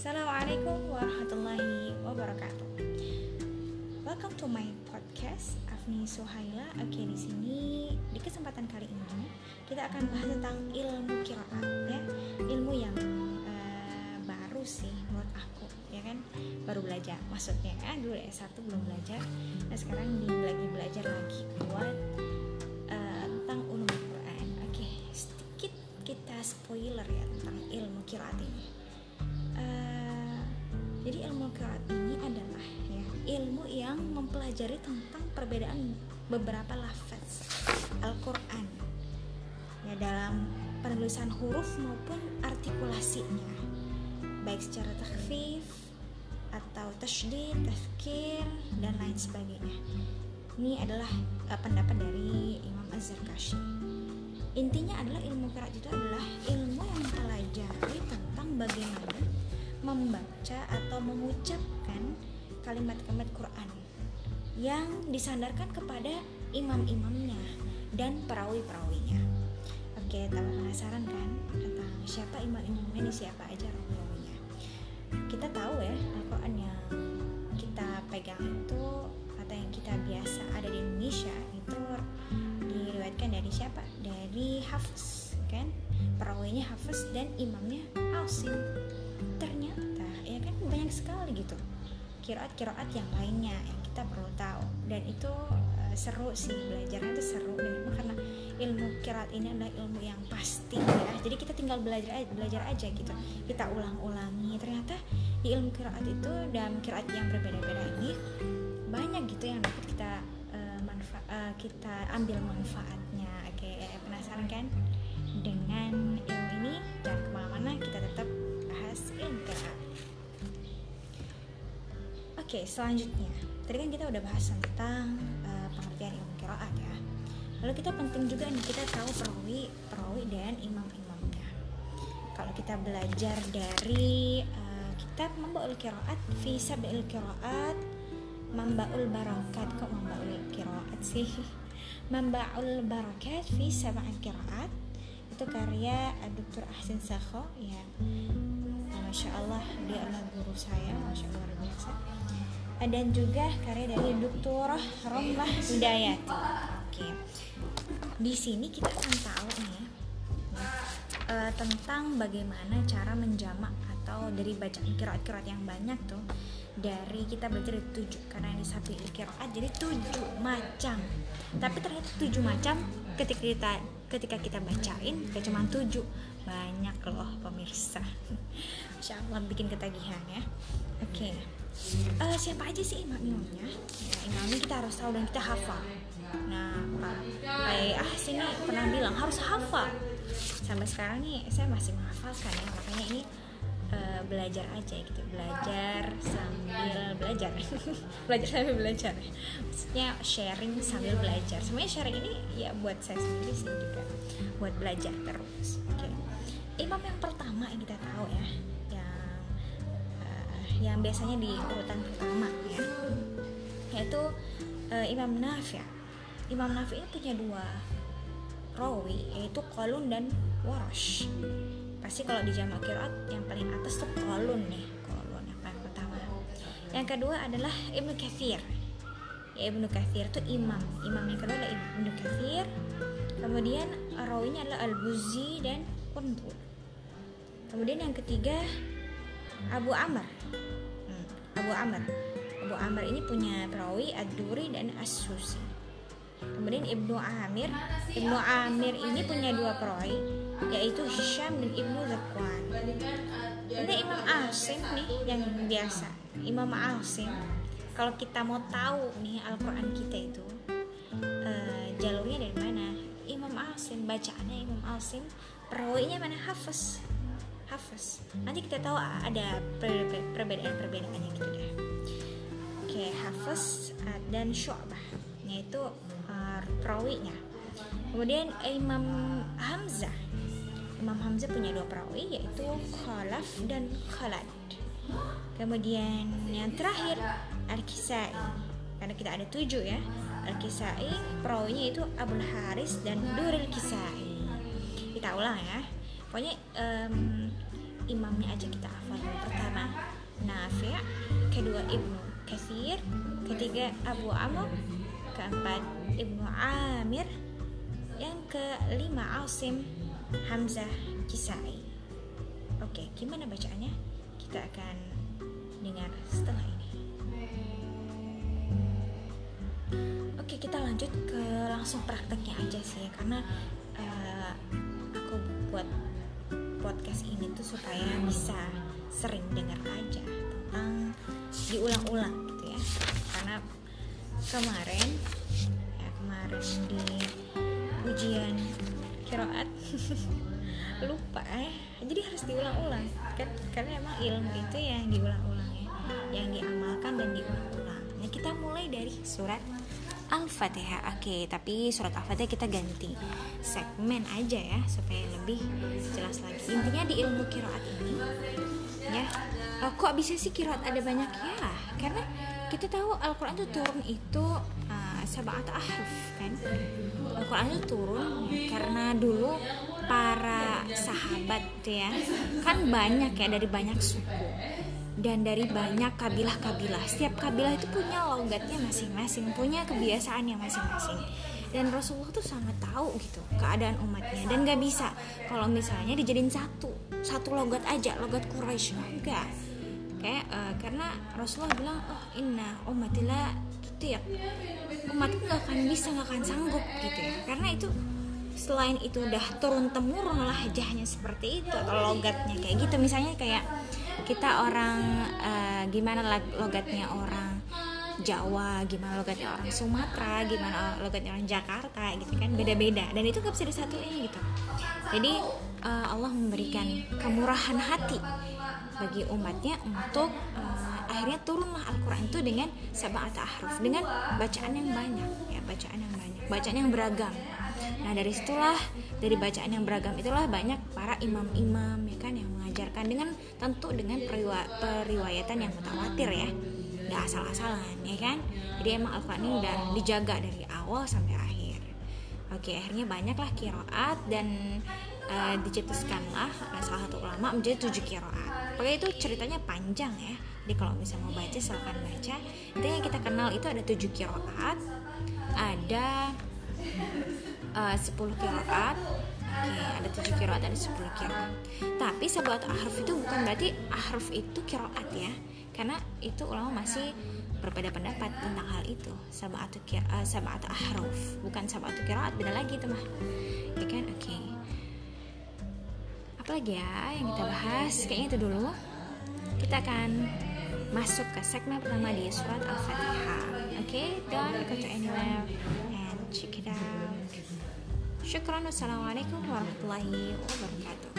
Assalamualaikum warahmatullahi wabarakatuh. Welcome to my podcast Afni Suhaila. Oke, di sini di kesempatan kali ini kita akan bahas tentang ilmu kiraat ya, ilmu yang uh, baru sih menurut aku ya kan baru belajar maksudnya ya dulu S1 belum belajar nah sekarang lagi belajar lagi mempelajari tentang perbedaan beberapa lafaz Al-Quran ya dalam penulisan huruf maupun artikulasinya baik secara takhfif atau tasydid, tafkir dan lain sebagainya. Ini adalah uh, pendapat dari Imam Az-Zarkashi. Intinya adalah ilmu qiraat itu adalah ilmu yang mempelajari tentang bagaimana membaca atau mengucapkan kalimat-kalimat Quran yang disandarkan kepada imam-imamnya dan perawi-perawinya. Oke, tambah penasaran kan tentang siapa imam-imamnya ini siapa aja rawi-rawinya? Kita tahu ya Al-Quran yang kita pegang itu atau yang kita biasa ada di Indonesia itu diriwayatkan dari siapa? Dari Hafiz kan? Perawinya Hafiz dan imamnya Asim. Ternyata ya kan banyak sekali gitu kiraat-kiraat yang lainnya yang kita perlu tahu. Dan itu uh, seru sih belajarnya itu seru dan itu karena ilmu kiraat ini adalah ilmu yang pasti ya. Jadi kita tinggal belajar belajar aja gitu. Kita ulang-ulangi. Ternyata di ilmu kiraat itu dan kiraat yang berbeda-beda ini banyak gitu yang dapat kita uh, manfaat uh, kita ambil manfaatnya. Oke penasaran kan? Dengan ilmu ini jangan ke mana-mana kita tetap bahas ilmu kiraat Oke, selanjutnya. Tadi kan kita udah bahas tentang uh, pengertian ilmu qiraat ya. Lalu kita penting juga nih kita tahu perawi, perawi dan imam-imamnya. Kalau kita belajar dari uh, kitab Mambaul Qiraat fi Sab'il Qiraat Mambaul Barakat kok Mambaul Qiraat sih? Mambaul Barakat fi Sab'il Qiraat itu karya Dr. Ahsin Sakho ya. Masya Allah dia adalah guru saya, Masya Allah luar biasa dan juga karya dari Dr. Romlah Hidayati. Oke. Di sini kita akan tahu nih ya, tentang bagaimana cara menjamak atau dari bacaan kiraat-kiraat yang banyak tuh dari kita belajar dari tujuh karena ini satu kiraat jadi tujuh macam tapi ternyata tujuh macam ketika kita ketika kita bacain gak cuma tujuh banyak loh pemirsa Insya Allah bikin ketagihan ya oke okay uh, siapa aja sih imam-imamnya ya, imamnya kita harus tahu dan kita hafal. Nah Pak kayak ah sini pernah bilang harus hafal. Sampai sekarang nih saya masih menghafalkan ya. Makanya ini uh, belajar aja gitu. Belajar sambil belajar. Belajar sambil belajar. Maksudnya sharing sambil belajar. Semuanya sharing ini ya buat saya sendiri sih juga. Buat belajar terus. Oke. Okay. imam yang pertama yang kita tahu ya yang biasanya di urutan pertama ya. Yaitu uh, Imam Nafi' Imam Nafi' ini punya dua rawi yaitu Qalun dan Warash. Pasti kalau di jamak kirat yang paling atas tuh Qalun nih Qalun yang paling pertama. Yang kedua adalah Ibnu Kathir ya Ibnu Kathir itu imam. Imam yang kedua adalah Ibnu Kathir kemudian rawinya adalah Al-Buzi dan Quntul kemudian yang ketiga Abu Amr Abu Amr. Abu Amr ini punya perawi Ad-Duri dan As-Susi. Kemudian Ibnu Amir. Ibnu Amir ini punya dua perawi yaitu Hisham dan Ibnu Zakwan. Ini Imam Asim nih yang biasa. Imam Asim kalau kita mau tahu nih Al-Quran kita itu uh, jalurnya dari mana Imam Asim bacaannya Imam Asim perawinya mana? Hafiz Hafiz nanti kita tahu ada perbedaan-perbedaannya gitu deh. Oke Hafiz uh, dan Syu'bah yaitu uh, perawinya. Kemudian Imam Hamzah. Imam Hamzah punya dua perawi yaitu Khalaf dan Khalad. Kemudian yang terakhir Al-Kisai. Karena kita ada tujuh ya Al-Kisai perawinya itu Abul Haris dan Duril Kisai. Kita ulang ya pokoknya um, imamnya aja kita hafal pertama. Nafi' kedua Ibnu Katsir ketiga Abu Amr keempat Ibnu Amir yang kelima Asim Hamzah Kisai. Oke gimana bacaannya? Kita akan dengar setelah ini. Oke kita lanjut ke langsung prakteknya aja sih ya karena uh, buat podcast ini tuh supaya bisa sering dengar aja tentang diulang-ulang gitu ya. Karena kemarin ya kemarin di ujian kiroat lupa eh jadi harus diulang-ulang. Kan karena emang ilmu itu yang diulang-ulang ya yang diamalkan dan diulang-ulang. Nah kita mulai dari surat Al-Fatihah. Oke, tapi surat Al-Fatihah kita ganti segmen aja ya supaya lebih jelas lagi. Intinya di ilmu kiroat ini ya. Oh, kok bisa sih kiroat ada banyak ya? Karena kita tahu Al-Qur'an itu turun itu uh, sabat ahruf kan. Al-Qur'an itu turun karena dulu para sahabat ya kan banyak ya dari banyak suku dan dari banyak kabilah-kabilah. Setiap kabilah itu punya logatnya masing-masing, punya kebiasaan yang masing-masing. Dan Rasulullah tuh sangat tahu gitu keadaan umatnya. Dan gak bisa kalau misalnya dijadiin satu satu logat aja logat Quraisy. Enggak kayak uh, karena Rasulullah bilang oh inna umatila tiap umatku gak akan bisa gak akan sanggup gitu ya. Karena itu selain itu udah turun temurun lahjahnya seperti itu atau logatnya kayak gitu. Misalnya kayak kita orang uh, gimana logatnya orang Jawa, gimana logatnya orang Sumatera, gimana logatnya orang Jakarta gitu kan beda-beda. Dan itu gak bisa disatuin gitu. Jadi uh, Allah memberikan kemurahan hati bagi umatnya untuk uh, akhirnya turunlah Al-Quran itu dengan sab'at ahruf dengan bacaan yang banyak ya bacaan yang banyak bacaan yang beragam nah dari situlah dari bacaan yang beragam itulah banyak para imam-imam ya kan yang mengajarkan dengan tentu dengan periwayatan yang mutawatir ya. Nggak asal-asalan ya kan? Jadi emang Al-Quran ini udah dijaga dari awal sampai akhir. Oke akhirnya banyaklah kiroat dan uh, dicetuskanlah oleh salah satu ulama menjadi tujuh kiroat. Pokoknya itu ceritanya panjang ya. Jadi kalau misalnya mau baca silahkan baca. Intinya yang kita kenal itu ada tujuh kiroat. Ada uh, 10 kiroat Oke, ada tujuh kiroat, ada 10 kiroat. Tapi sebuah ahruf itu bukan berarti ahruf itu kiroat ya. Karena itu ulama masih berbeda pendapat tentang hal itu. Sabatu kira, uh, sabatu ahruf, bukan sabatu kiroat, beda lagi itu mah. Ya kan? Oke. Okay. Apalagi ya yang kita bahas? Kayaknya itu dulu. Kita akan masuk ke segmen pertama di surat Al-Fatihah. Oke, okay? don't go to anywhere check it out. Syukran wassalamualaikum warahmatullahi wabarakatuh